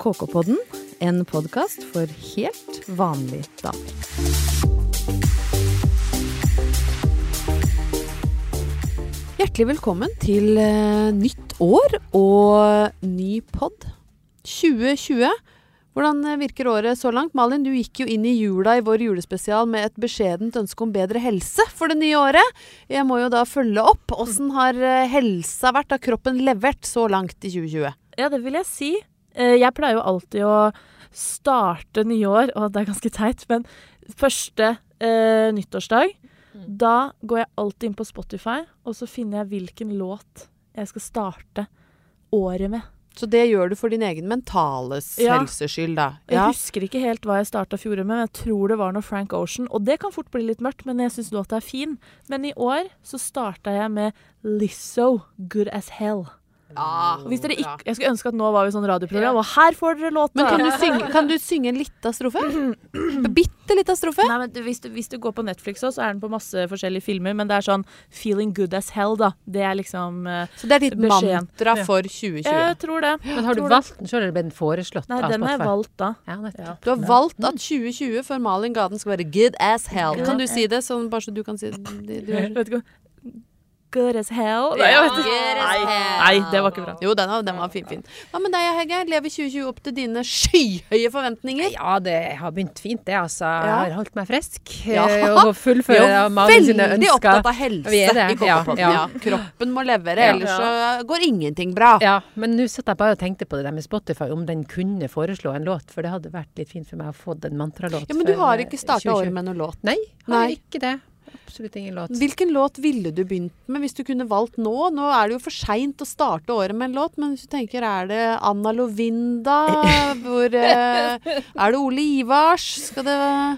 KK-podden, en podkast for helt vanlige damer. Hjertelig velkommen til eh, nytt år og ny pod. 2020. Hvordan eh, virker året så langt? Malin, du gikk jo inn i jula i vår julespesial med et beskjedent ønske om bedre helse for det nye året. Jeg må jo da følge opp. Åssen har eh, helsa vært? Har kroppen levert så langt i 2020? Ja, det vil jeg si. Eh, Jeg pleier jo alltid å starte nye år, og det er ganske teit, men første eh, nyttårsdag, da går jeg alltid inn på Spotify, og så finner jeg hvilken låt jeg skal starte året med. Så det gjør du for din egen mentale Ja. helses skyld, da? Jeg husker ikke helt hva jeg starta fjoråret med, men jeg tror det var noe Frank Ocean. Og det kan fort bli litt mørkt, men jeg syns låta er fin. Men i år så starta jeg med Lizzo, 'Good As Hell'. Ja, hvis dere ikke, jeg skulle ønske at nå var vi sånn radioprogram, og her får dere låta! Men kan du synge, kan du synge en lita strofe? Bitte lita strofe? Nei, men hvis, du, hvis du går på Netflix også, så er den på masse forskjellige filmer, men det er sånn 'feeling good as hell', da. Det er liksom uh, Så det er ditt Beskjeden. mantra for 2020? Jeg tror det. Men har du valgt den sjøl, eller ble den foreslått Nei, den har jeg valgt da. Ja. Du har valgt at 2020 for Malin Gaden skal være good as hell. Kan du si det, sånn bare så du kan si det? Du, du Vet ikke Good as hell? Ja, Nei, as Nei, nei, det var ikke bra. Jo, den, var- den var fin, fin. Hva med deg, Hege? Lever 2020 opp til dine skyhøye forventninger? Ja, det har begynt fint, det, altså. Ja. Jeg har holdt meg frisk. Ja. eh, Og Vi fullfører er mange sine veldig opptatt av helse Vi er det, i KK-podden. Ja, ja, ja. Kroppen må levere, Ja. ellers så går ingenting bra. Ja, men nå satt jeg bare og tenkte på det der med Spotify, om den kunne foreslå en låt, for det hadde vært litt fint for meg å få en mantralåt. Ja, Men du har eh, ikke starta 2020. året med noen låt. Nei, har Nei. ikke det. Absolutt ingen låt. Hvilken låt ville du begynt med hvis du kunne valgt nå? Nå er det jo for seint å starte året med en låt, men hvis du tenker er det Anna Lovinda? Hvor, eh, er det Ole Ivars? Skal det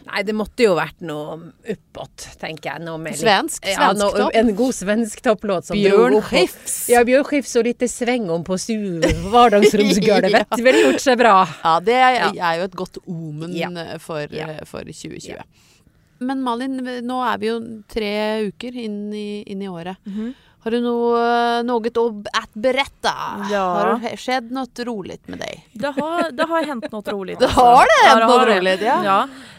Nei, det måtte jo vært noe uppåt, tenker jeg. Noe med litt- Svensk? Ja, svensk topp? en god svensk topplåt som Bjørn Skifs? Ja, Bjørn Skifs og litt sveng om på hverdagsromsgulvet. Ja. Ville gjort seg bra. Ja, det er, er jo et godt omen Ja. for, for 2020. Ja. Men Malin, nå er vi jo tre uker inn i, inn i året. Mhm. Har du noe, noe å at beretta? Ja. Har det skjedd noe roligt med deg? Det har, det har hendt noe rolig. Det har det Ja, hendt noe har rolig, ja. ja.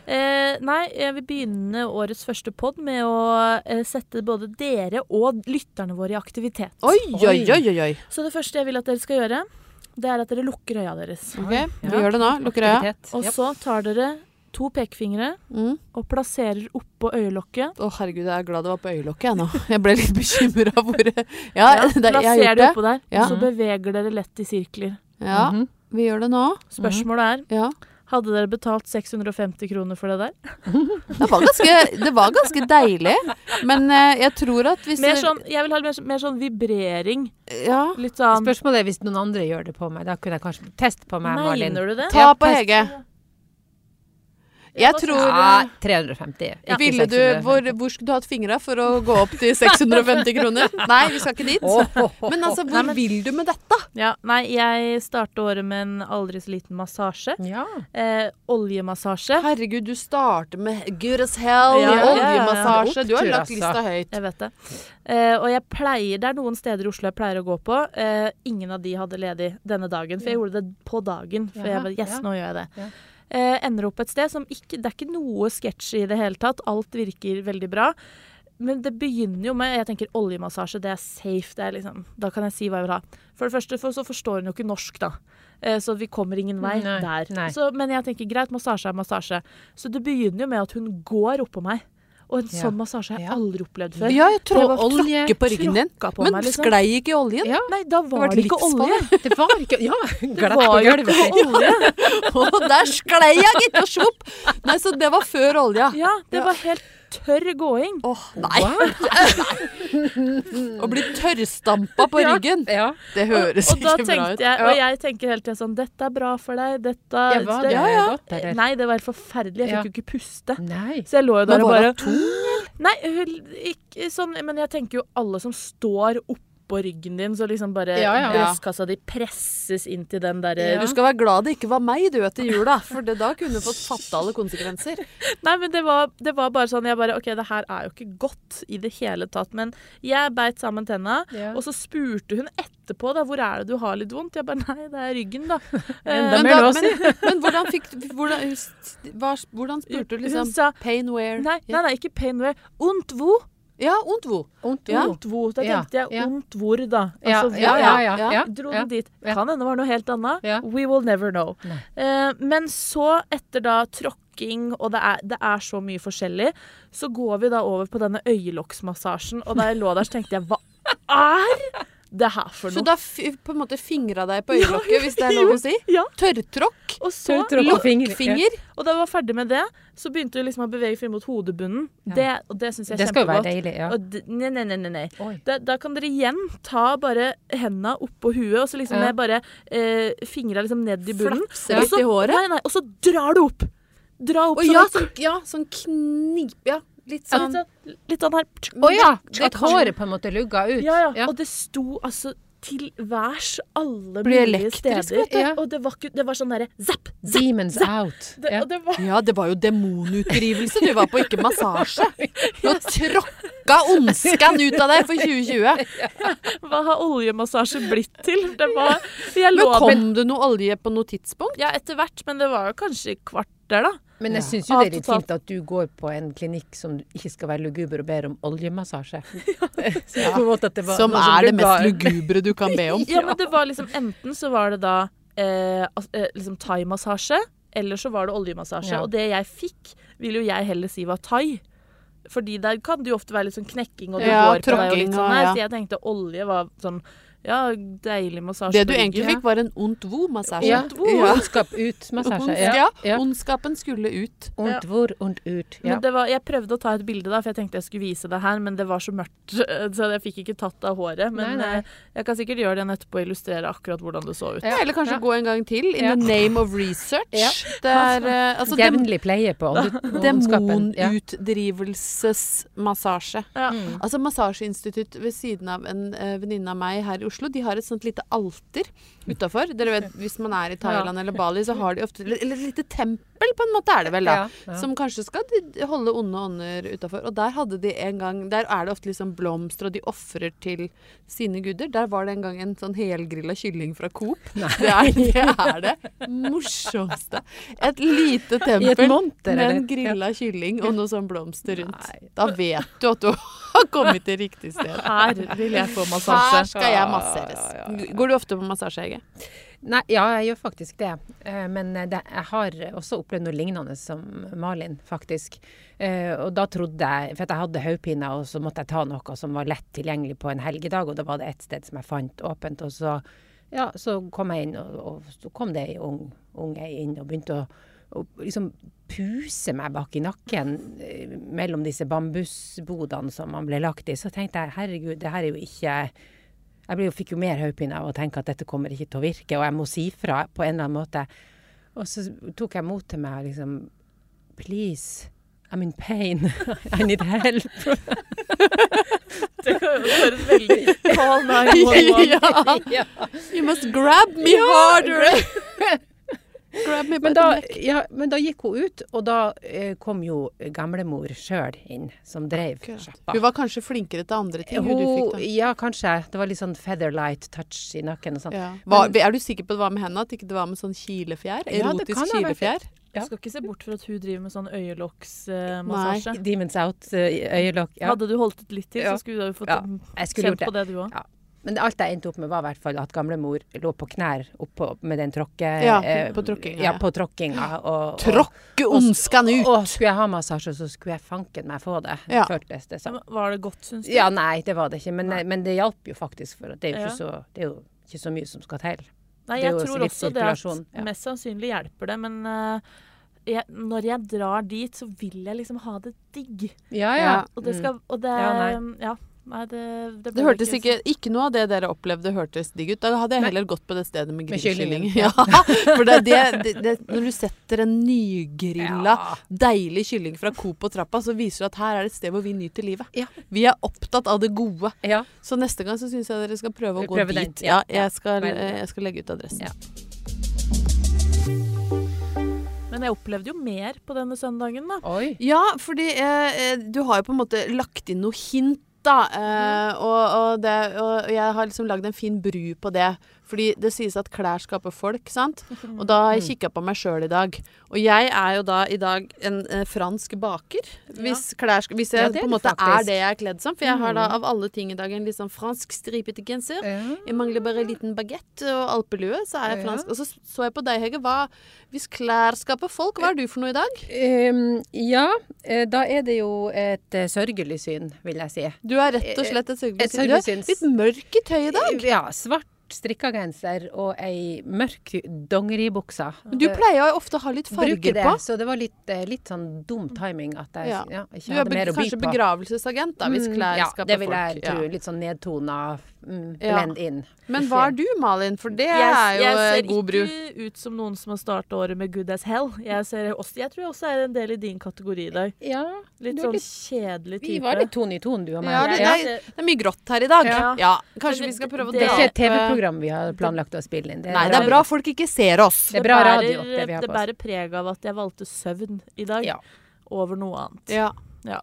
Eh, nei, jeg vil begynne årets første pod med å eh, sette både dere og lytterne våre i aktivitet. Oi, oi, oi, oi. oi. Så det første jeg vil at dere skal gjøre, det er at dere lukker øya deres. Ok, Ja. vi gjør det nå. Lukker øya. Og så tar dere to pekefingre Mm. og plasserer oppå øyelokket. Å herregud, jeg er glad det var på øyelokket jeg nå. Jeg ble litt bekymra hvor Ja, Ja, det, plasser det oppå der, Ja. og så beveger dere lett i sirkler. Ja, Mhm. vi gjør det nå. Spørsmålet er Ja. hadde dere betalt 650 kroner for det der? Det var ganske, det var ganske deilig, men eh, jeg tror at hvis Mer sånn, jeg vil ha mer, mer sånn vibrering. Ja. Litt sånn Spørsmålet er hvis noen andre gjør det på meg. Da kunne jeg kanskje teste på meg, Malin. Mener du det? Ta på. Hege. Jeg tror Ja, 350. Ikke Ville du, hvor, hvor skulle du hatt fingra for å gå opp til 650 kroner? Nei, vi skal ikke dit. Men altså, Nei, hvor men- vil du med dette? Ja, nei, jeg starter året med en aldri så liten massasje. Ja. Eh, oljemassasje. Herregud, du starter med good as hell, Ja, oljemassasje. Du har lagt altså. lista høyt. Jeg vet det. Eh, og jeg pleier, det er noen steder i Oslo jeg pleier å gå på. Eh, ingen av de hadde ledig denne dagen, for jeg gjorde det på dagen. For jeg bare var, yes, nå gjør jeg det. Eh, ender opp et sted som ikke Det er ikke noe sketsj i det hele tatt. Alt virker veldig bra. Men det begynner jo med Jeg tenker oljemassasje, det er safe. Det er liksom, da kan jeg si hva jeg vil ha. For det første for, så forstår hun jo ikke norsk, da. Eh, så vi kommer ingen vei Nei, der. nei. Så, men jeg tenker greit, massasje er massasje. Så det begynner jo med at hun går oppå meg. Og en sånn massasje har jeg aldri opplevd før. Ja, jeg tror olje. tråkket på ryggen din. På Men meg, liksom. sklei ikke oljen? ja. Nei, da var det, det ikke olje. Det var ikke Ja, Det glatt var på gulvet. ikke olje. Og der sklei jeg, gitt, og svopp! Nei, så det var før olja. Ja, det var helt tørr gåing. Åh, nei. Å bli tørrstampa på ryggen. Ja. Det høres og, og ikke bra ut. jeg, og jeg tenker hele tida sånn Dette er bra for deg. Dette Ja, var det ja, ja. Nei, det var helt forferdelig. Jeg Ja. fikk jo ikke puste. Nei. Så jeg lå jo der Men og var bare tung? Nei, ikke sånn Men jeg tenker jo alle som står oppå oppå ryggen din, så liksom bare Ja, ja. brystkassa di presses inn til den derre Ja. Du skal være glad det ikke var meg du etter jula, for det, da kunne du fått fatale konsekvenser. Nei, men det var, det var bare sånn Jeg bare OK, det her er jo ikke godt i det hele tatt. Men jeg beit sammen tenna, Ja. og så spurte hun etterpå da, hvor er det du har litt vondt. Jeg bare nei, det er ryggen, da. Enda men, mer da, lås. men, men hvordan fikk du hvordan, hvordan spurte du hun liksom sa Pain where? nei, nei, nei, ikke pain where. Ondt hvor? Ja, ondt hvor? Ondt Ja. hvor. Da tenkte jeg ja. ondt hvor, da. Ja, Altså, ja, hvor- ja, ja, ja. ja. Dro ja. den dit. Kan hende det var noe helt annet. Ja. We will never know. Eh, men så, etter da tråkking, og det er, det er så mye forskjellig, så går vi da over på denne øyelokksmassasjen. Og da jeg lå der, så tenkte jeg hva er det her for Så da f på en måte fingra deg på øyelokket, hvis det er lov å si? Ja. Tørrtråkk? Og så. Lokkfinger? og da jeg var ferdig med det, så begynte du liksom å bevege frem mot hodebunnen. Ja. Det, og det syns jeg Det er skal jo være deilig, ja. Og nei, nei, nei, nei, nei. Da, da kan dere igjen ta bare henda oppå huet, og så liksom Ja. med bare eh, fingra liksom ned i bunnen. Flapse litt i håret? Nei, nei, og så drar du opp! Dra opp sånn ja, sånn, ja, sånn knip... Ja, litt Ja, sånn litt sånn, litt sånn her. Å ja! Det At håret på en måte lugga ut. Ja, ja. Ja. Og det sto altså til værs alle mulige steder. Ja. Og det var, det var sånn derre zapp, zapp. Demons out. Det, Ja. Det var Ja, det var jo demonutdrivelse du var på, ikke massasje. Du har tråkka ondskan ut av deg for 2020. Hva har oljemassasje blitt til? Det var Jeg Men kom det noe olje på noe tidspunkt? Ja, etter hvert, men det var jo kanskje i kvarter, da. Men jeg Ja. syns jo det er litt fint at du går på en klinikk som ikke skal være luguber og ber om oljemassasje. ja. på en måte at det var Som er det mest lugubre du kan be om. Ja, men det var liksom Enten så var det da eh, eh, liksom thaimassasje, eller så var det oljemassasje. Ja. Og det jeg fikk, vil jo jeg heller si var thai. Fordi der kan det jo ofte være litt sånn knekking, og du Ja, går på deg og litt sånn her. ja. Så jeg tenkte olje var sånn Ja, deilig massasje Det du egentlig fikk, var en ondt vo-massasje. Ja. Ondskap ut-massasje. Ondsk- Ja. ja. Ondskapen skulle ut. Ondt hvor, ondt ut. Ja. Men det var, jeg prøvde å ta et bilde, da, for jeg tenkte jeg skulle vise det her, men det var så mørkt, så jeg fikk ikke tatt av håret. Men Nei, nei. eh, jeg kan sikkert gjøre det igjen etterpå og illustrere akkurat hvordan det så ut. Ja. Eller kanskje Ja. gå en gang til. In Ja. the name of research. Ja. Det er eh, altså Jevnlig pleie på ondskapen. Demonutdrivelsesmassasje. Ja. Mm. Altså Massasjeinstitutt ved siden av en uh, venninne av meg her i Oslo, de har et sånt lite alter utafor. Dere vet, hvis man er i Thailand eller Bali, så har de ofte Eller et lite tempel, på en måte er det vel, da. Ja, ja. Som kanskje skal holde onde ånder utafor. Og der hadde de en gang Der er det ofte liksom blomster, og de ofrer til sine guder. Der var det en gang en sånn helgrilla kylling fra Coop. Det er, det er det morsomste. Et lite tempel et monter, med en grilla kylling og noe sånn blomster rundt. Nei. Da vet du at du har kommet til riktig sted. Her vil jeg få massasje. Her skal jeg masseres. Går du ofte på massasje, Hege? Nei, ja, jeg gjør faktisk det. Eh, Men eh, det, jeg har også opplevd noe lignende som Malin, faktisk. Eh, og da trodde jeg For jeg hadde hodepine, og så måtte jeg ta noe som var lett tilgjengelig på en helgedag, og da var det et sted som jeg fant åpent. Og så, ja, så kom jeg inn, og, og så kom det ei ung, ung ei inn og begynte å å liksom puse meg bak i nakken mellom disse bambusbodene som man ble lagt i. Så tenkte jeg herregud, det her er jo ikke jeg ble fikk jo mer hodepine av å tenke at dette kommer ikke til å virke, og jeg må si fra på en eller annen måte. Og så tok jeg mot til meg liksom Please, I'm in pain. I need help. Det høres veldig Call 911. ja. You must grab me harder! Grab me Men da, ja, men da gikk hun ut, og da eh, kom jo gamlemor sjøl inn, som drev sjappa. Hun var kanskje flinkere til andre ting, hun du fikk da. ja, kanskje. Det var litt sånn featherlight touch i nakken og sånn. Ja. Er du sikker på at det var med henne, at ikke det var med sånn kilefjær? Ja, det kan Erotisk ja, kilefjær? Ja. Skal ikke se bort fra at hun driver med sånn øyelokksmassasje. Demons out, uh, øyelokk. Ja. Hadde du holdt ut litt til, så skulle du ha fått Ja, kjent gjort det. på det, du òg. Ja. Men alt jeg endte opp med, var i hvert fall at gamlemor lå på knær oppå med den tråkke... Ja, eh, på tråkkinga, Ja, på tråkkinga. Og, Tråkke ondskan ut! Og, og skulle jeg ha massasje, så skulle jeg fanken meg få det. Ja. Føltes det som. Var det godt, syns du? Ja, nei, det var det ikke. Men, men det hjalp jo faktisk, for det er jo Ja. så, det er jo ikke så mye som skal til. Nei, jeg tror også det at mest sannsynlig hjelper det, men uh, jeg, når jeg drar dit, så vil jeg liksom ha det digg. Ja, ja. Og det skal Og det Ja, ja, nei. Nei, det, det, Det hørtes ikke Ikke noe av det dere opplevde hørtes digg ut. Da hadde jeg Nei. heller gått på det stedet med Med grillkylling. Ja, for det, det, når du setter en nygrilla, Ja. deilig kylling fra Coop på trappa, så viser det at her er det et sted hvor vi nyter livet. Ja. Vi er opptatt av det gode. Ja. Så neste gang så syns jeg dere skal prøve å gå Prøve gå dit. ja. Ja, jeg skal, jeg skal legge ut adressen. Ja. Men jeg opplevde jo mer på denne søndagen, da. Oi. Ja, fordi eh, eh, du har jo på en måte lagt inn noe hint, da. Eh, og, og, det, og jeg har liksom lagd en fin bru på det. Fordi det sies at klær skaper folk, sant. Og da har jeg kikka på meg sjøl i dag. Og jeg er jo da i dag en eh, fransk baker. Hvis, klær, sk- hvis jeg Ja, det er på en du måte er det jeg er kledd som. For jeg har da av alle ting i dag en litt sånn fransk stripete genser. Ja. Jeg mangler bare en liten bagett og alpelue, så er jeg Ja. fransk. Og så så jeg på deg, Hege. Hva, hvis klær skaper folk, hva er du for noe i dag? Ehm, ja, eh, da er det jo et eh, sørgelig syn, vil jeg si. Du er rett og slett et Et sørgelig syn. Du er sørgelig litt mørk i tøyet i dag. Ja, svart strikkegenser og ei mørk dongeribukse. Du pleier jo ofte å ha litt Bruker farger det, på. så det var litt, eh, litt sånn dum timing at jeg Ja. ja. Du ikke er hadde mer å by kanskje begravelsesagent, da, hvis Mm, folk. ja, det vil jeg tro. Ja. Litt sånn nedtona, mm, Ja. blend in. Men hva er du, Malin? For det er jo eh, god bru. Jeg ser ikke ut som noen som har starta året med good as hell. Jeg, ser også, jeg tror jeg også er en del i din kategori i dag. Ja, Litt er sånn litt- kjedelig vi var litt ton i ton, du og meg. Ja, det, det, er, det er mye grått her i dag. Ja. Ja, Kanskje vi skal prøve å er dra opp TV-program vi har planlagt å spille inn. Nei, det er bra folk ikke ser oss. Det er bra bærer- radio, det det bærer preg av at jeg valgte søvn i dag Ja. over noe annet. Ja. Ja.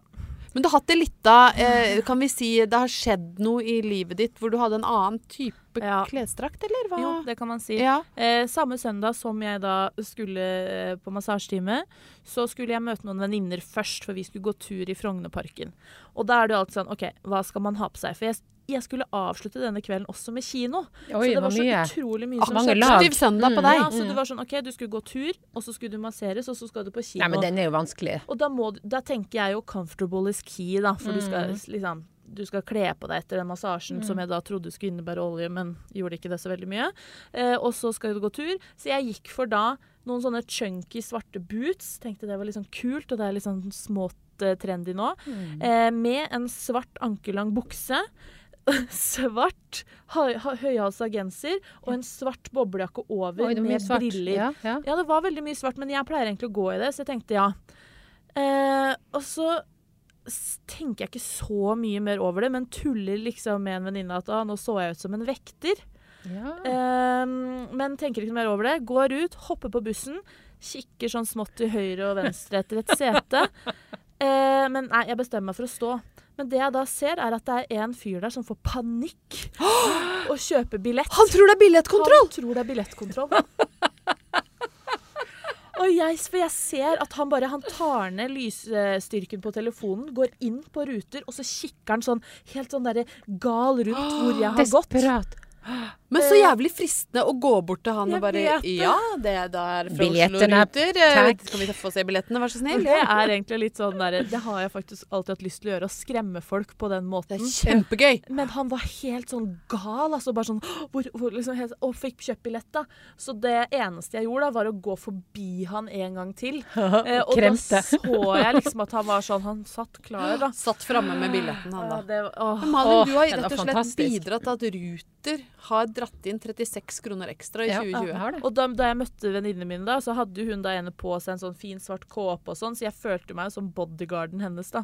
Men du har hatt det litt da eh, Kan vi si det har skjedd noe i livet ditt hvor du hadde en annen type Ja. klesdrakt, eller hva? Jo, det kan man si. ja. Eh, samme søndag som jeg da skulle eh, på massasjetime, så skulle jeg møte noen venninner først, for vi skulle gå tur i Frognerparken. Og da er det jo alltid sånn OK, hva skal man ha på seg? For jeg, jeg skulle avslutte denne kvelden også med kino. Oi, så det var så mye. utrolig mye Ah, som skjedde. Søndag på Mm. deg. Ja, så det var sånn OK, du skulle gå tur, og så skulle du masseres, og så skal du på kino. Nei, men den er jo vanskelig. Og da, må, da tenker jeg jo 'comfortable is key', da. For du skal Mm. liksom du skal kle på deg etter den massasjen som jeg da trodde skulle innebære olje, men gjorde ikke det så veldig mye. Eh, og så skal du gå tur. Så jeg gikk for da noen sånne chunky svarte boots. Tenkte det var litt sånn kult, og det er litt sånn smått eh, trendy nå. Mm. Eh, med en svart ankellang bukse. Svart høy, høyhalsa genser og en svart boblejakke over Oi, med svart. briller. Ja, ja. Ja, det var veldig mye svart, men jeg pleier egentlig å gå i det, så jeg tenkte ja. Eh, og så tenker jeg ikke så mye mer over det, men tuller liksom med en venninne at ah, nå så jeg ut som en vekter. Ja. Eh, men tenker ikke mer over det. Går ut, hopper på bussen, kikker sånn smått til høyre og venstre etter et sete. Eh, men nei, jeg bestemmer meg for å stå. Men det jeg da ser, er at det er en fyr der som får panikk og kjøper billett. Han tror det er billettkontroll! Han tror det er billettkontroll. Og jeg, for jeg ser at han bare han tar ned lysstyrken på telefonen, går inn på ruter, og så kikker han sånn helt sånn derre gal rundt hvor jeg har gått. Men så jævlig fristende å gå bort til han Jeg og bare vet. Ja, det er der fra Billettene, Oslo Ruter. Eh, takk. Kan vi få se billettene, vær så snill? det er egentlig litt sånn der, Det har jeg faktisk alltid hatt lyst til å gjøre, å skremme folk på den måten. Det er kjempegøy. Men han var helt sånn gal, altså bare sånn hvor, hvor, liksom, helt, Og fikk kjøpt billett, da. Så det eneste jeg gjorde, da, var å gå forbi han en gang til. Eh, og Kremte. da så jeg liksom at han var sånn Han satt klar, da. Satt framme med billetten, han Ja, da. det, var- åh. Men Malin, du har det rett og slett bidratt til at Ruter har dratt inn 36 kroner ekstra i 2020. Ja. Og da, da jeg møtte venninnene mine, da, så hadde hun da ene på seg en sånn fin svart kåpe og sånn, så jeg følte meg jo som bodyguarden hennes, da.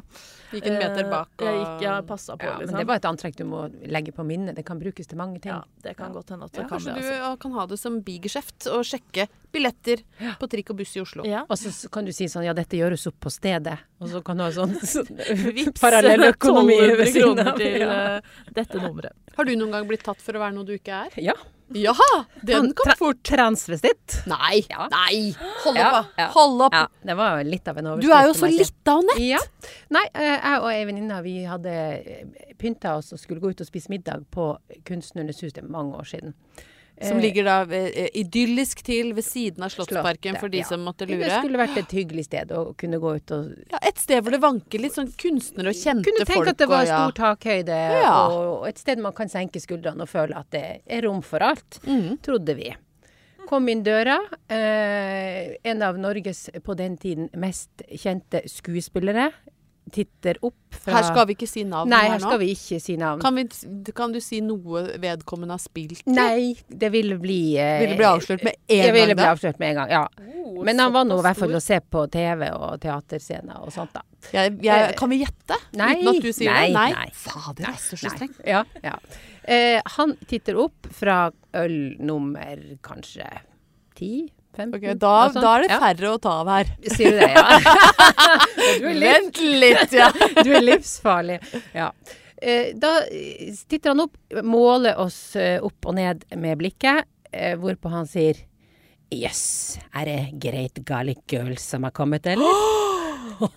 Gikk en meter Eh, bak og Jeg gikk, ja, passa på, Ja, liksom. men det var et antrekk du må legge på minnet. Det kan brukes til mange ting. ja, det kan godt hende at det ja, kan Kanskje det, du altså. du kan ha det som bigeskjeft og sjekke billetter på trikk og buss i Oslo. Ja. Og så så kan du si sånn ja, dette gjøres opp på stedet. Og så kan du ha sånn, sånn parallell økonomi 1200 ved siden av. til Ja. eh, dette nummeret. Har du noen gang blitt tatt for å være noe du ikke er? Ja. Jaha! Den kom fort. Transvestitt. Nei! Ja. Nei! Hold opp, da. ja. Hold opp. Det var jo litt av en overskrift. Du er jo så litt av nett. Ja. Nei, eh, jeg og ei venninne vi hadde eh, pynta oss og skulle gå ut og spise middag på Kunstnernes hus. Det er mange år siden. Som Eh, ligger da eh, idyllisk til ved siden av Slottsparken, Slottet, for de ja. som måtte lure. Det skulle vært et hyggelig sted å kunne gå ut og Ja, et sted hvor det vanker litt sånn kunstnere og kjente folk. Kunne tenke folk. at det var og, ja. stor takhøyde, Ja. og et sted man kan senke skuldrene og føle at det er rom for alt. Mm. Trodde vi. Kom inn døra. Eh, en av Norges på den tiden mest kjente skuespillere. Titter opp fra Her skal vi ikke si navn Nei, her nå. skal vi ikke si navn. Kan, vi, kan du si noe vedkommende har spilt? Nei, det ville bli eh, Ville bli avslørt med en Jeg ville gang bli avslørt med en gang, ja. Oh, Men han var nå i hvert fall å se på TV og teaterscener og sånt, da. Jeg, jeg, kan vi gjette? Nei, Uten at du sier nei, det? Nei. nei. Fader, jeg er så streng. Ja, ja. Eh, han titter opp fra øl nummer kanskje ti? 15? Ok, da, sånn. da er det Ja. færre å ta av her. Sier du det, ja? du, Vent litt, ja. du er livsfarlig. Ja. Eh, da titter han opp, måler oss eh, opp og ned med blikket, eh, hvorpå han sier Jøss, er det Great Garlic Girls som har kommet, eller?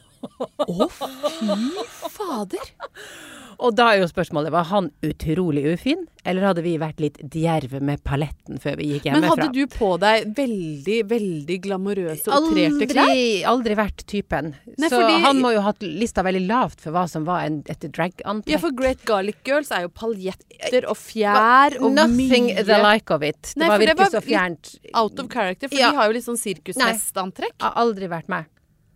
Å, fy fader. Og da er jo spørsmålet, var han utrolig ufin, eller hadde vi vært litt djerve med paletten før vi gikk hjemmefra? Men hadde du på deg veldig, veldig glamorøse og trerte klær? Aldri, vært typen. Nei, så fordi- han må jo ha hatt lista veldig lavt for hva som var en, et drag-antrekk. Ja, for Great Garlic Girls er jo paljetter og fjær og Nothing mye the like of it. Det Nei, var virkelig så fjernt. out of character, for Ja. de har jo litt sånn sirkusfestantrekk. Aldri vært meg.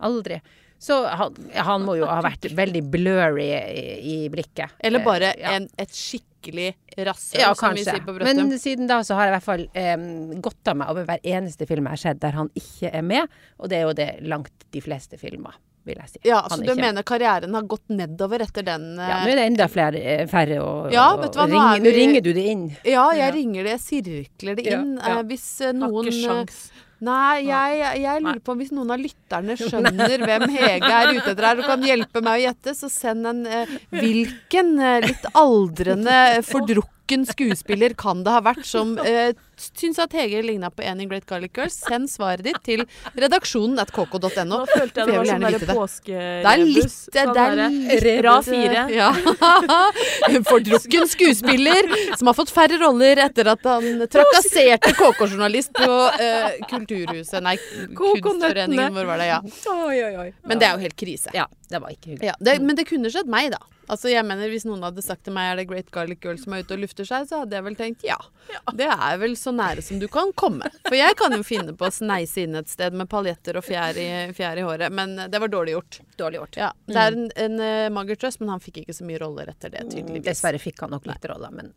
Aldri. Så han, han må jo ha vært veldig blurry i, i blikket. Eller bare Eh, ja. en, et skikkelig rasshøl, Ja, som vi sier på Brøttum. Men siden da så har jeg i hvert fall eh, godta meg over hver eneste film jeg har sett der han ikke er med, og det er jo det langt de fleste filmer, vil jeg si. Ja, Han Så du ikke mener karrieren har gått nedover etter den Ja, eh, nå er det enda flere, eh, færre å Ja, vet du hva, nå ringe. er Nå vi- ringer du det inn. Ja, jeg Ja. ringer det, jeg sirkler det inn. ja. Eh, hvis eh, Har noen ikke eh, sjans. Nei, jeg, jeg lurer på om hvis noen av lytterne skjønner hvem Hege er ute etter her og kan hjelpe meg å gjette, så send en eh, Hvilken eh, litt aldrende, fordrukken skuespiller kan det ha vært som eh, syns at Hege ligna på en i Great Garlic Girls? Send svaret ditt til redaksjonen at kk.no. Nå følte jeg det var sånn derre påskerebus. Det er litt, sånn det er litt Bra fire. Ja. Fordrukken skuespiller som har fått færre roller etter at han trakasserte KK-journalist på eh, Kulturhuset Nei, Kunstforeningen, hvor var det? Ja. Oi, oi, oi. Men det er jo helt krise. Ja, det var ikke hyggelig. Ja, det, men det kunne skjedd meg, da. Altså, jeg mener, Hvis noen hadde sagt til meg er det Great Garlic Girl som er ute og lufter seg, så hadde jeg vel tenkt ja. Det er vel så nære som du kan komme. For jeg kan jo finne på å sneise inn et sted med paljetter og fjær i, fjær i håret. Men det var dårlig gjort. Dårlig gjort. Ja, Det er en, en uh, mager trøst, men han fikk ikke så mye roller etter det, Mm, tydeligvis. Dessverre fikk han nok litt roller, men,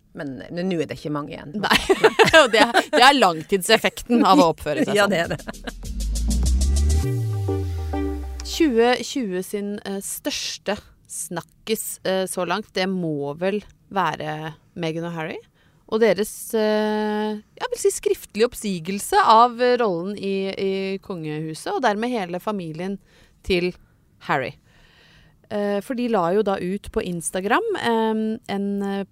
nå er det ikke mange igjen. Nei. Og det, det er langtidseffekten av å oppføre seg sånn. Ja, det er det. 2020 sin uh, største snakkis eh, så langt, det må vel være Meghan og Harry. Og deres eh, jeg vil si skriftlige oppsigelse av rollen i, i kongehuset, og dermed hele familien til Harry. Eh, for de la jo da ut på Instagram eh, en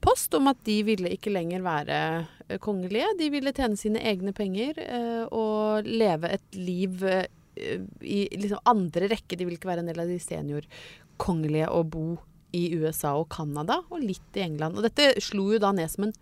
post om at de ville ikke lenger være eh, kongelige. De ville tjene sine egne penger og leve et liv i liksom andre rekke. De vil ikke være en del av de seniorkongelige å bo i USA og Canada, og litt i England. Og dette slo jo da ned som en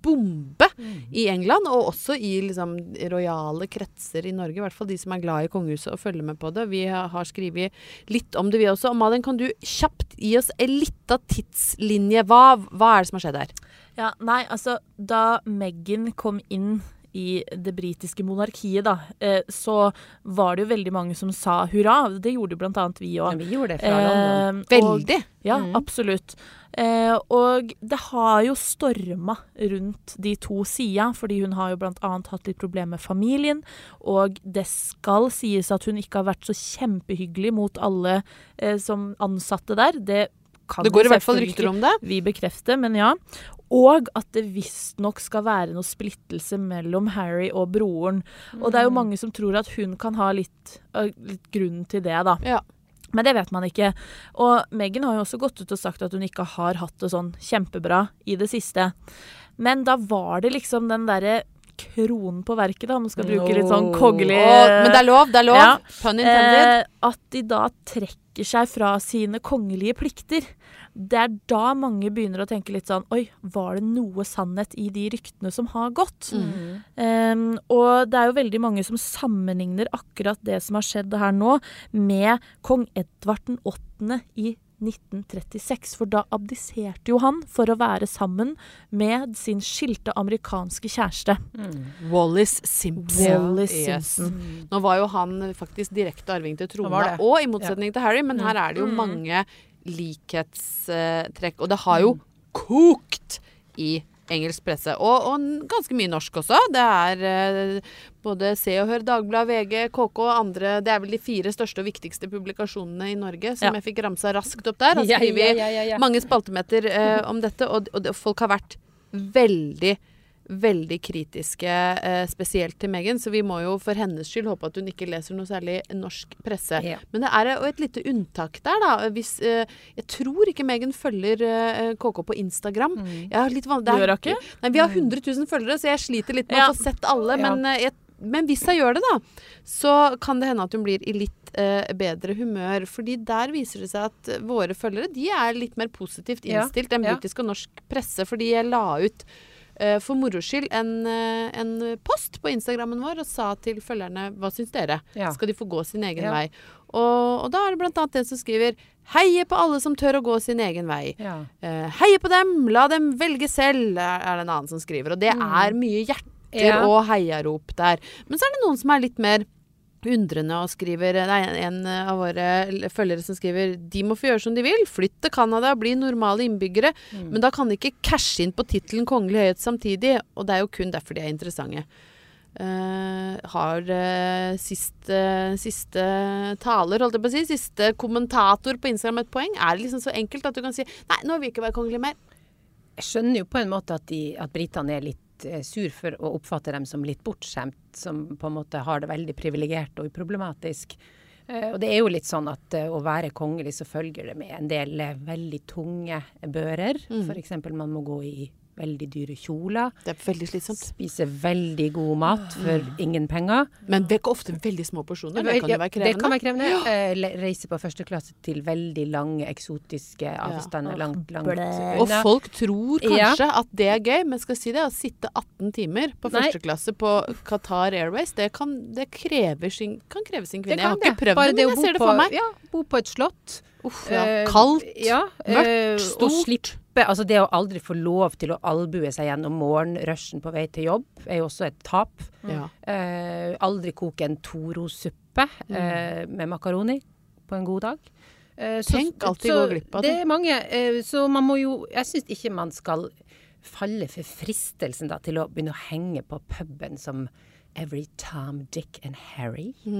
bombe i England, og også i liksom rojale kretser i Norge. I hvert fall de som er glad i kongehuset og følger med på det. Vi har har skrevet litt om det, vi også. Og Malin, kan du kjapt gi oss en lita tidslinje? Hva, hva er det som har skjedd her? Ja, nei, altså da Meghan kom inn i det britiske monarkiet, da, eh, så var det jo veldig mange som sa hurra. Det gjorde jo blant annet vi òg. Ja, vi gjorde det fra London. Eh, og- Veldig. Ja, Mm. absolutt. Eh, og det har jo storma rundt de to sida, fordi hun har jo blant annet hatt litt problemer med familien. Og det skal sies at hun ikke har vært så kjempehyggelig mot alle eh, som ansatte der. Det kan Det går i hvert fall rykter om det. vi bekrefter, men ja. Og at det visstnok skal være noe splittelse mellom Harry og broren. Og det er jo Mm. mange som tror at hun kan ha litt, litt grunn til det, da. Ja. Men det vet man ikke. Og Meghan har jo også gått ut og sagt at hun ikke har hatt det sånn kjempebra i det siste. Men da var det liksom den derre kronen på verket, da, om man skal bruke litt sånn kongelig oh, men det er lov, det er lov. Ja. Pun intended. Eh, at de da trekker seg fra sine kongelige plikter. Det er da mange begynner å tenke litt sånn Oi, var det noe sannhet i de ryktene som har gått? Mm. Um, og det er jo veldig mange som sammenligner akkurat det som har skjedd her nå, med kong Edvard den 8. i 1936. For da abdiserte jo han for å være sammen med sin skilte amerikanske kjæreste. Wallis Simpson. Wallis Yes. Nå var jo han faktisk direkte arving til trona, og i motsetning til Harry, men her er det jo Mm. mange likhetstrekk. Og det har jo kokt i engelsk presse. Og, og ganske mye norsk også. Det er eh, både Se og Hør, Dagbladet, VG, KK og andre Det er vel de fire største og viktigste publikasjonene i Norge som Ja. jeg fikk ramsa raskt opp der. Og så skriver ja. mange spaltemeter eh, om dette, og, og folk har vært veldig Veldig kritiske, eh, spesielt til Megan, så vi må jo for hennes skyld håpe at hun ikke leser noe særlig norsk presse. Ja. Men det er et lite unntak der, da. Hvis, eh, jeg tror ikke Megan følger eh, KK på Instagram. Jeg det er- Gjør hun ikke? Nei, vi har 100 000 følgere, så jeg sliter litt med Ja. å få sett alle. Men, ja. jeg, men hvis jeg gjør det, da, så kan det hende at hun blir i litt eh, bedre humør. Fordi der viser det seg at eh, våre følgere de er litt mer positivt innstilt enn britisk og norsk presse. Fordi jeg la ut eh, for moro skyld en, eh, en post på Instagrammen vår og sa til følgerne hva syns dere? Ja. Skal de få gå sin egen Ja. vei? Og, og da er det blant annet en som skriver Heie på alle som tør å gå sin egen vei. Ja. Eh, heie på dem, la dem velge selv, er, det en annen som skriver. Og det er mye hjerter Mm. Ja. og heiarop der. Men så er det noen som er litt mer undrende og skriver Det er en, av våre følgere som skriver De må få gjøre som de vil. Flytt til Canada, bli normale innbyggere. Mm. Men da kan de ikke cashe inn på tittelen kongelig høyhet samtidig. Og det er jo kun derfor de er interessante. Uh, har uh, siste, siste taler, holdt jeg på å si, siste kommentator på Instagram et poeng? Er det liksom så enkelt at du kan si Nei, nå vil vi ikke være kongelig mer. Jeg skjønner jo på en måte at, de, at britene er litt eh, sur for å oppfatte dem som litt bortskjemt, som på en måte har det veldig privilegert og uproblematisk. Eh, og det er jo litt sånn at eh, å være kongelig så følger det med en del veldig tunge bører. Mm. Eksempel man må gå i veldig dyre kjoler. Det er veldig slitsomt. Spise veldig god mat for ingen penger. Men det er ofte veldig små porsjoner. Det kan jo være Det kan krevende. være krevende. Ja. reise på første klasse til veldig lange, eksotiske avstander langt, langt unna. Og folk tror kanskje at det er gøy, men skal si det, å sitte 18 timer på Nei. første klasse på Qatar Airways, det kan, det sin, kan kreve sin kvinne. Jeg har ikke prøvd Bare det, men jeg ser det for meg. Ja, bo på et slott. Uff, ja. Eh, Kaldt, ja, mørkt, eh, stort. Og slippe Altså det å aldri få lov til å albue seg gjennom morgenrushen på vei til jobb, er jo også et tap. Ja. Eh, aldri koke en Toro-suppe eh, med makaroni på en god dag. Eh, så- Tenk alt vi så går glipp av, Det Det er mange, eh, så man må jo Jeg syns ikke man skal falle for fristelsen da til å begynne å henge på puben som Every Tom, Dick and Harry. Nei,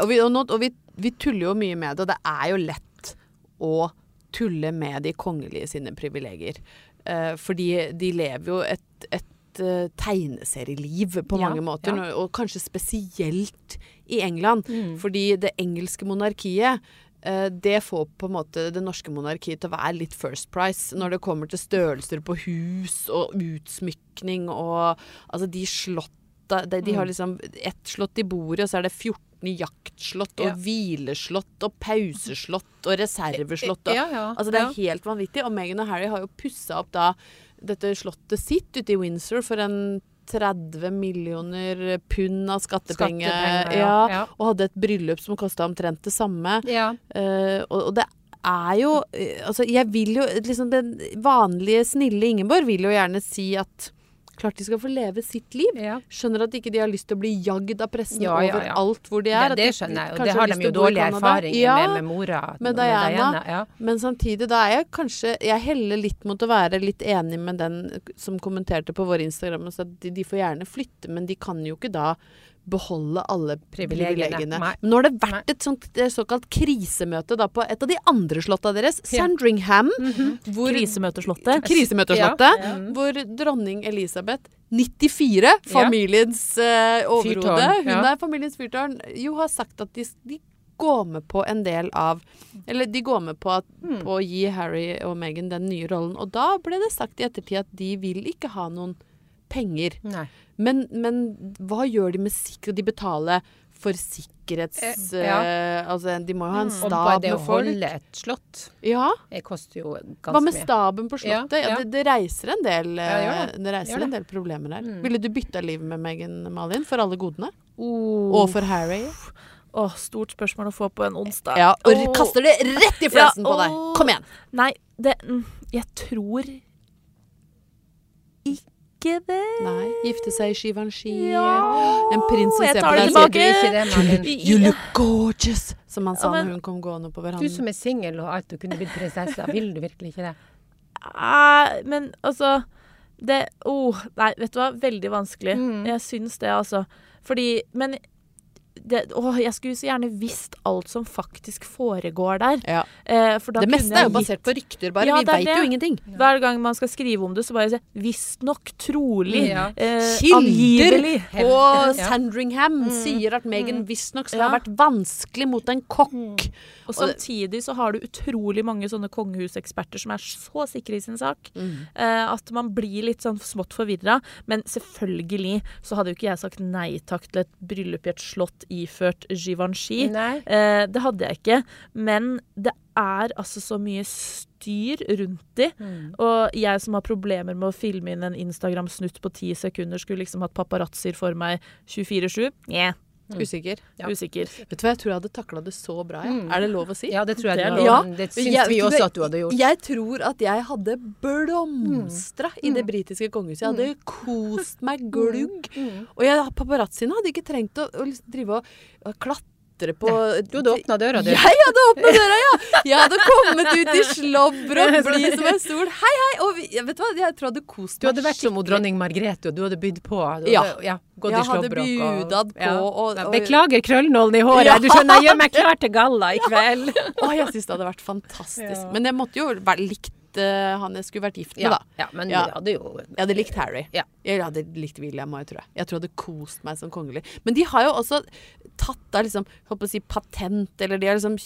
og, vi, og, nå, og vi, vi tuller jo mye med det, og det er jo lett å tulle med de kongelige sine privilegier. Uh, fordi de lever jo et, et eh, tegneserieliv på Ja, mange måter, ja. og kanskje spesielt i England. Mm. Fordi det engelske monarkiet eh, det får på en måte det norske monarkiet til å være litt first price når det kommer til størrelser på hus og utsmykning og altså de slotta de, de Mm. har liksom ett slott i bordet, og så er det 14 jaktslott og Ja. hvileslott og pauseslott og reserveslott. Og, Ja, ja, altså det er helt vanvittig. Og Meghan og Harry har jo pussa opp da dette slottet sitt ute i Windsor for en 30 millioner pund av skattepenger. Skattepenger, ja. ja, Ja. Og hadde et bryllup som kosta omtrent det samme. Ja. Uh, og, og det er jo eh, Altså, jeg vil jo liksom Den vanlige, snille Ingeborg vil jo gjerne si at klart de skal få leve sitt liv. ja. Skjønner at ikke de har lyst til å bli jagd av pressen Ja, ja, ja. overalt hvor de er. Det, det skjønner jeg, og det har de jo dårlige erfaringer ja, med med mora. med Diana. ja. Men samtidig, da er jeg kanskje Jeg heller litt mot å være litt enig med den som kommenterte på vår Instagram og sa at de, de får gjerne flytte, men de kan jo ikke da beholde alle Privilegiene. privilegiene. Men nå har det vært et sånt såkalt krisemøte da på et av de andre slotta deres, Ja. Sandringham, hvor Krisemøteslottet. Krisemøteslottet, Ja. hvor dronning Elisabeth 94, familiens uh, overhode, hun ja. er familiens fyrtårn, jo har sagt at de, de går med på en del av Eller de går med på, at, Mm. på å gi Harry og Meghan den nye rollen. Og da ble det sagt i ettertid at de vil ikke ha noen penger. Nei. Men, men hva gjør de med sikkerhet? De betaler for sikkerhets... Eh, ja. Mm. eh, altså, de må jo ha en Og bare stab det å med folk. holde et slott, Ja. det koster jo ganske mye. Hva med staben på slottet? Ja, Ja, ja. det, det reiser en del, Ja, det eh, det. det reiser Gjør en del problemer der. Mm. Ville du bytta liv med Megan Malin for alle godene? Oh. Og for Harry? Åh, stort spørsmål å få på en onsdag. Ja, og oh. kaster det rett i fleisen Ja, på deg! Kom igjen! Nei, det mm, Jeg tror ikke det. Nei, gifte seg i Givenchy. Ja. En prins som Jeg ser tar på deg og Sier du ikke? You look gorgeous, som han sa Ja, men- når hun kom gående på Du som er singel og alt og kunne blitt prinsesse, vil du virkelig ikke det? Eh, men altså Det oh, Nei, vet du hva? Veldig vanskelig. Mm. Jeg syns det, altså. Fordi Men det, å, jeg skulle så gjerne visst alt som faktisk foregår der. Ja. Eh, for da Det kunne meste jeg er jo gitt- basert på rykter, bare. Ja, Vi veit jo ingenting. Hver gang man skal skrive om det, så bare si 'visstnok', 'trolig', Ja. eh, 'angivelig'. på Ja. Sandringham sier at Megan visstnok skal ha vært vanskelig mot en kokk. Og samtidig så har du utrolig mange sånne kongehuseksperter som er så sikre i sin sak Mm. eh, at man blir litt sånn smått forvirra. Men selvfølgelig så hadde jo ikke jeg sagt nei takk til et bryllup i et slott iført Givenchy. Eh, det hadde jeg ikke. Men det er altså så mye styr rundt de. Mm. Og jeg som har problemer med å filme inn en Instagram-snutt på ti sekunder, skulle liksom hatt paparazzier for meg 24-7. Nja, Usikker. Ja. usikker. Vet du hva, jeg tror jeg hadde takla det så bra. Ja. Mm. Er det lov å si? Ja, det tror jeg Det er lov. Ja. Det syns Jeg- vi også at du hadde gjort. Jeg tror at jeg hadde blomstra i det britiske kongehuset. Jeg hadde kost meg glugg. Mm. Og jeg, paparazziene hadde ikke trengt å, å liksom drive og, og klatre på Du hadde åpna døra, du. Jeg hadde åpna døra, ja! Jeg hadde kommet ut i slobber og bli som en sol. Hei, hei! Og vet du hva, jeg tror jeg hadde kost Du hadde vært som dronning Margrethe, og du hadde bydd på. Hadde, Ja. ja gått Jeg i hadde budad på, og- og- Beklager krøllnålen i håret. Ja. Du skjønner, jeg gjør meg klar til galla i kveld. Å, jeg syns det hadde vært fantastisk. Ja. Men jeg måtte jo være likt eh, han jeg skulle vært gift med, Ja, da. ja men Ja. du hadde jo Jeg hadde likt Harry. Ja. Jeg hadde likt William òg, tror jeg. Jeg tror jeg hadde kost meg som kongelig. Men de har jo også tatt da liksom, holdt på å si patent, eller de har liksom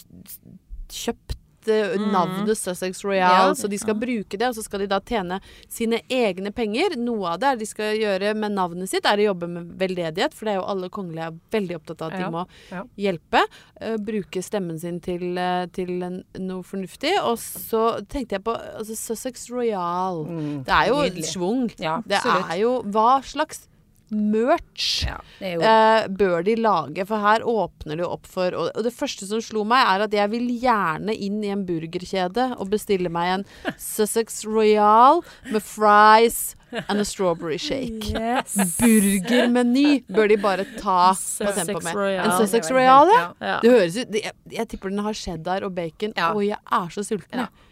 kjøpt navnet Sussex Royal, Ja. så de skal bruke det, og så skal de da tjene sine egne penger. Noe av det er de skal gjøre med navnet sitt, er å jobbe med veldedighet, for det er jo alle kongelige veldig opptatt av at de må Ja. hjelpe. Uh, bruke stemmen sin til, uh, til en, noe fornuftig. Og så tenkte jeg på altså, Sussex Royal. Mm, Det er jo nydelig. Ja, Det er jo Hva slags merch ja, eh, bør de lage? For her åpner det opp for og, og det første som slo meg, er at jeg vil gjerne inn i en burgerkjede og bestille meg en Sussex Royal med fries and a strawberry shake. Yes. Burgermeny bør de bare ta Sussex tempo på med. Royal. En Sussex Royal, ja. Ja. Det høres ut jeg, jeg tipper den har cheddar og bacon. Ja. Og jeg er så sulten, jeg. ja.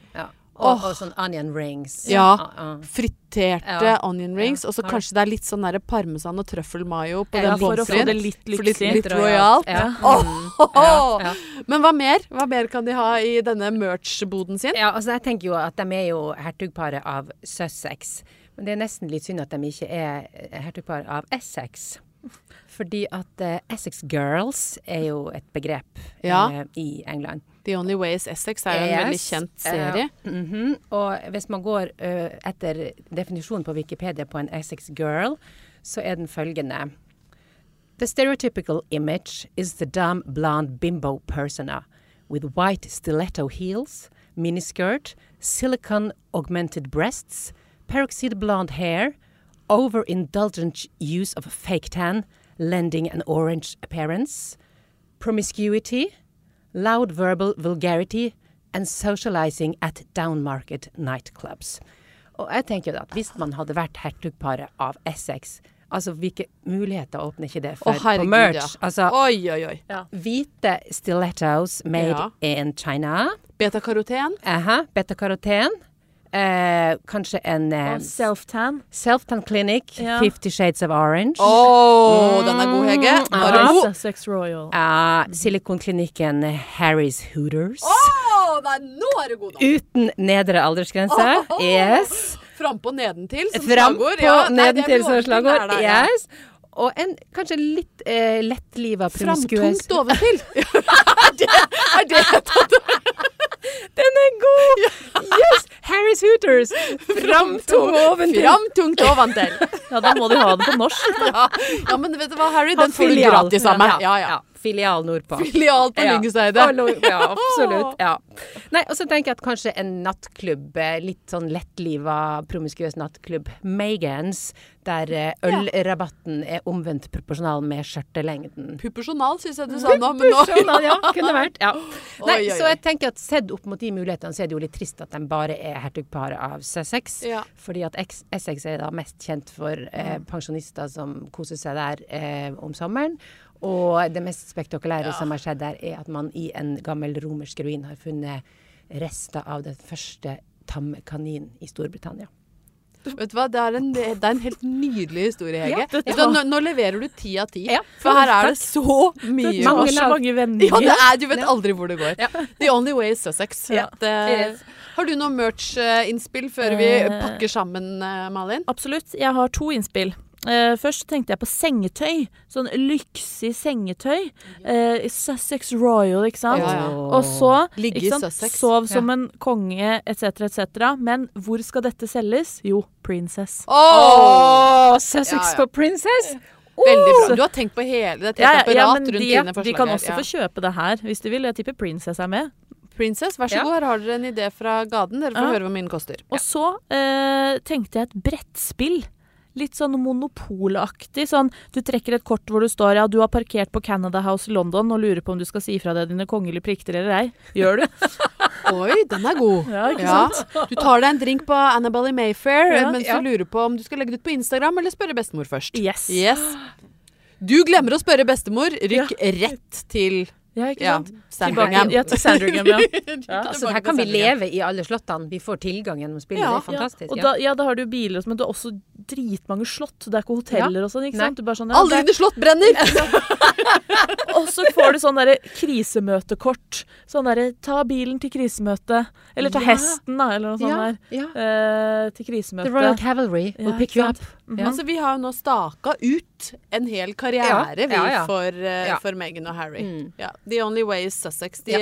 Og, oh. og sånn onion rings. Ja. ja. Friterte Ja. onion rings. Og så kanskje det er litt sånn parmesan og trøffelmayo på den for å få det litt litt, litt Mm. Ja, ja. Men hva mer? Hva mer kan de ha i denne merch-boden sin? Ja, altså jeg tenker jo at de er jo hertugparet av Sussex. Men det er nesten litt synd at de ikke er hertugpar av Essex. Fordi at uh, Essex Girls er jo et begrep Ja. uh, i England. The Only Way is Essex er jo en veldig kjent serie. Uh, mm -hmm. Og hvis man går uh, etter definisjonen på Wikipedia på en Essex Girl, så er den følgende. The stereotypical image is the dumb blonde bimbo persona with white stiletto heels, miniskirt, silicon augmented breasts, peroxide blonde hair, overindulgent use of fake tan, lending an orange appearance, promiscuity, loud verbal vulgarity and socializing at downmarket nightclubs. Og jeg tenker jo at hvis man hadde vært hertugparet av Essex, altså hvilke muligheter åpner ikke det for på herregud, merch? ja. Altså Oi, oi, oi. hvite stilettos made Ja. in China. Betakaroten. Aha, beta-karoten. Eh, kanskje en eh, self-tan. self-tan clinic, Ja. Fifty Shades of Orange. Å, den er god, Hege. Bare ja. god. Sussex Royal. Eh, Silikonklinikken Harry's Hooters. Oh, nei, nå er du god, da. Uten nedre aldersgrense. Åh! Yes. Frampå nedentil som Fram slagord. på Ja, nedentil som slagord. ja. Yes. Og en kanskje litt eh, lettliva promiskuøs Framtungt oventil. er det, er det Den er god! Yes! Harry's Hooters. Framtung oventil. Framtungt oventil. Ja, da må de ha det på norsk. Ja. ja, men vet du hva, Harry? Den får du gratis av meg. Ja, ja. Filial nordpå. Filial på Ja. Lyngsteidet. Ja, absolutt. Ja. Nei, og så tenker jeg at kanskje en nattklubb, eh, litt sånn lettliva, promiskuøs nattklubb, Megans, der eh, ølrabatten er omvendt proporsjonal med skjørtelengden. Puppersjonal, syns jeg du sa nå. Men nå ja, kunne vært. Ja. Nei, Oi, oi, så jeg tenker at sett opp mot de mulighetene, så er det jo litt trist at de bare er hertugparet av Sussex. Ja. Fordi at Ex- Essex er da mest kjent for eh, pensjonister som koser seg der eh, om sommeren. Og det mest spektakulære Ja. som har skjedd der, er at man i en gammel romersk ruin har funnet rester av den første tamme kaninen i Storbritannia. Vet du hva, det er en, det er en helt nydelig historie, Hege. Ja, hva, nå, nå leverer du ti av ti. Ja, for her er det så mye Det var Mange så mange Ja, vendinger. det er, du vet aldri hvor det går. The only way is Sussex. Ja. uh, har du noe merch-innspill før vi Eh. pakker sammen, eh, Malin? Absolutt. Jeg har to innspill. Eh, først tenkte jeg på sengetøy. Sånn lyksig sengetøy. Uh, Sussex Royal, ikke sant. Ja, ja. Og så Ligge ikke sant? Sov som en konge etc., etc. Men hvor skal dette selges? Jo, Princess. Oh! Sussex Ja, ja. på Princess! Veldig bra. Du har tenkt på hele det Ja, ja, apparat men rundt de, dine de forslag. kan også Ja. få kjøpe det her, hvis de vil. Jeg tipper Princess er med. Princess, vær så Ja. god. Her har dere en idé fra gaden. Dere får Ja. høre hvor mye den koster. Og så uh, tenkte jeg et brettspill. Litt sånn monopolaktig. Sånn, du trekker et kort hvor du står ja, du har parkert på Canada House i London og lurer på om du skal si fra deg dine kongelige plikter eller ei. Gjør du? Oi, den er god. Ja, ikke Ja. sant? Du tar deg en drink på Annabelle i Mayfair Ja, mens du lurer på om du skal legge det ut på Instagram eller spørre bestemor først. Yes. Yes. Du glemmer å spørre bestemor. Rykk rett til Ja, ikke sant? Sandringham. Ja, til Sandringham, ja. Altså, her kan vi leve i alle slottene. Vi får tilgang gjennom spillet. Ja. det er fantastisk. Og Ja. da, ja, da har du jo biler, men du har også dritmange slott. Det er ikke hoteller og sånn. ikke Nei. sant? Du bare sånn, ja, Alle dine slott brenner! Og så får du sånn derre krisemøtekort. Sånn derre ta bilen til krisemøte. Eller ta Ja. hesten, da, eller noe sånt ja, der. ja. Eh, til krisemøte. The Royal Cavalry will pick you up. Mm -hmm. Altså, vi har jo nå staka ut en hel karriere, Ja, vi, ja, ja. For, uh, Ja. for Meghan og Harry. Mm. Ja. The only way is Sussex. De, ja.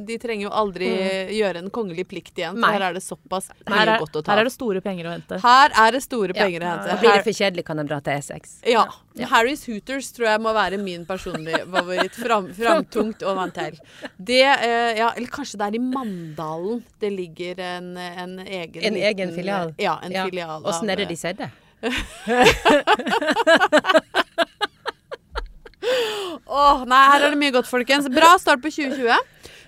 de trenger jo aldri gjøre en kongelig plikt igjen, for Nei. her er det såpass Her mye er, godt å ta her er det store penger å hente. Her er det store Ja. penger å hente. Da blir det for kjedelig, kan de dra til Essex. Ja. Ja. Harrys Hooters tror jeg må være min personlige favoritt. Fram, framtungt og vanntell. Det, eh, ja, eller kanskje det er i Mandalen det ligger en, en egen En egen filial. Ja, en Ja. filial. Åssen er det de ser det? Åh, nei, her er det mye godt, folkens. Bra start på 2020.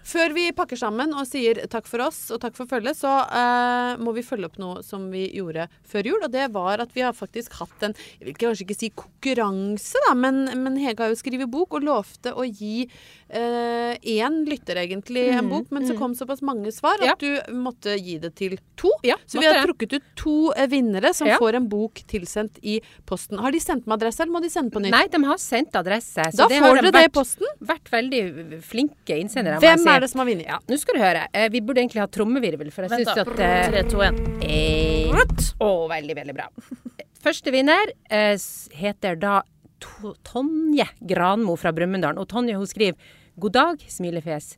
Før vi pakker sammen og sier takk for oss og takk for følget, så uh, må vi følge opp noe som vi gjorde før jul. Og det var at vi har faktisk hatt en Jeg vil kanskje ikke si konkurranse, da, men, men Hege har jo skrevet bok og lovte å gi én lytter egentlig en bok, men så kom såpass mange svar at Ja. du måtte gi det til to. Ja, Så vi har det. trukket ut to eh, vinnere som Ja. får en bok tilsendt i posten. Har de sendt med adresse, eller må de sende på nytt? Nei, de har sendt adresse. Så da det får får de det i posten. vært veldig flinke innsendere. Hvem si. er det som har vunnet? Ja, nå skal du høre. Eh, vi burde egentlig ha trommevirvel, for jeg syns da. at eh, 3, 2, 1. eh, Å, veldig, veldig bra. Første vinner eh, heter da Tonje Granmo fra Brumunddal. Og Tonje hun skriver God dag, smilefjes.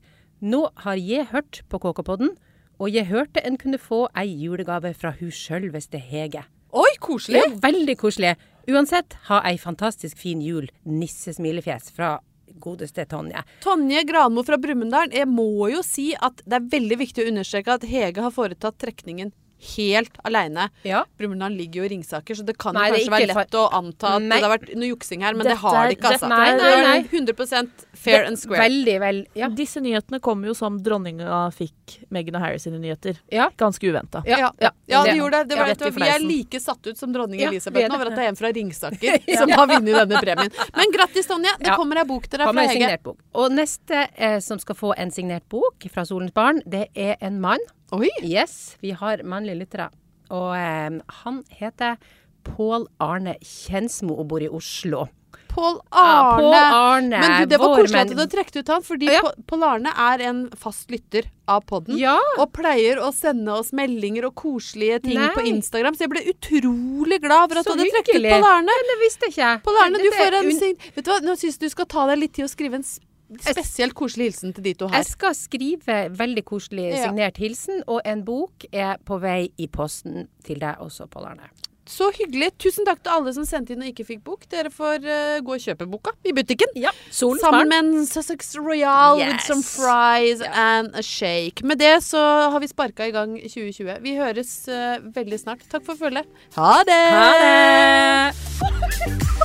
Nå har jeg hørt på KK-podden, og jeg hørte en kunne få ei julegave fra hun sjølveste Hege. Oi, koselig! Ja, veldig koselig. Uansett, ha ei fantastisk fin jul, nisse-smilefjes fra godeste Tonje. Tonje Granmo fra Brumunddal. Jeg må jo si at det er veldig viktig å understreke at Hege har foretatt trekningen helt aleine. Ja. Brumunddal ligger jo i Ringsaker, så det kan Nei, jo det kanskje være lett lett å anta at Nei. det har vært noe juksing her, men Dette det har det ikke, altså. Nei, Det nei, nei. 100% fair and square. Veldig vel Ja. Disse nyhetene kom jo som dronninga fikk Meghan og Harry sine nyheter. ja. Ganske uventa. Ja, ja, ja, det gjorde det. det var, du, vi er like satt ut som dronning Ja, Elisabeth nå over at det er en fra Ringsaker som har vunnet denne premien. Men grattis, Tonje. Det Ja. kommer ei bok til deg fra Hege. Og neste eh, som skal få en signert bok fra Solens barn, det er en mann. Oi! Yes, vi har mannlige lyttere. Og eh, han heter Pål Arne Kjensmo og bor i Oslo. Pål Arne. Ja, Arne, Men du, det var koselig at du trukket ut han, fordi Ja. Pål- Arne er en fast lytter av podden. Ja! Og pleier å sende oss meldinger og koselige ting Nei. på Instagram. Så jeg ble utrolig glad for at Så du hadde trukket ut. Pål Arne. Det visste jeg ikke. Pål Arne, du får en un-. Vet du hva, nå syns jeg du skal ta deg litt tid å skrive en s- spesielt koselig hilsen til de to her. Jeg skal skrive veldig koselig Ja. signert hilsen, og en bok er på vei i posten til deg også, Pål Arne. Så hyggelig. Tusen takk til alle som sendte inn og ikke fikk bok. Dere får uh, gå og kjøpe boka i butikken. Ja. Sammen barn. med en Sussex Royal with some fries and a shake. Med det så har vi sparka i gang 2020. Vi høres uh, veldig snart. Takk for følget. Ha det! Ha det!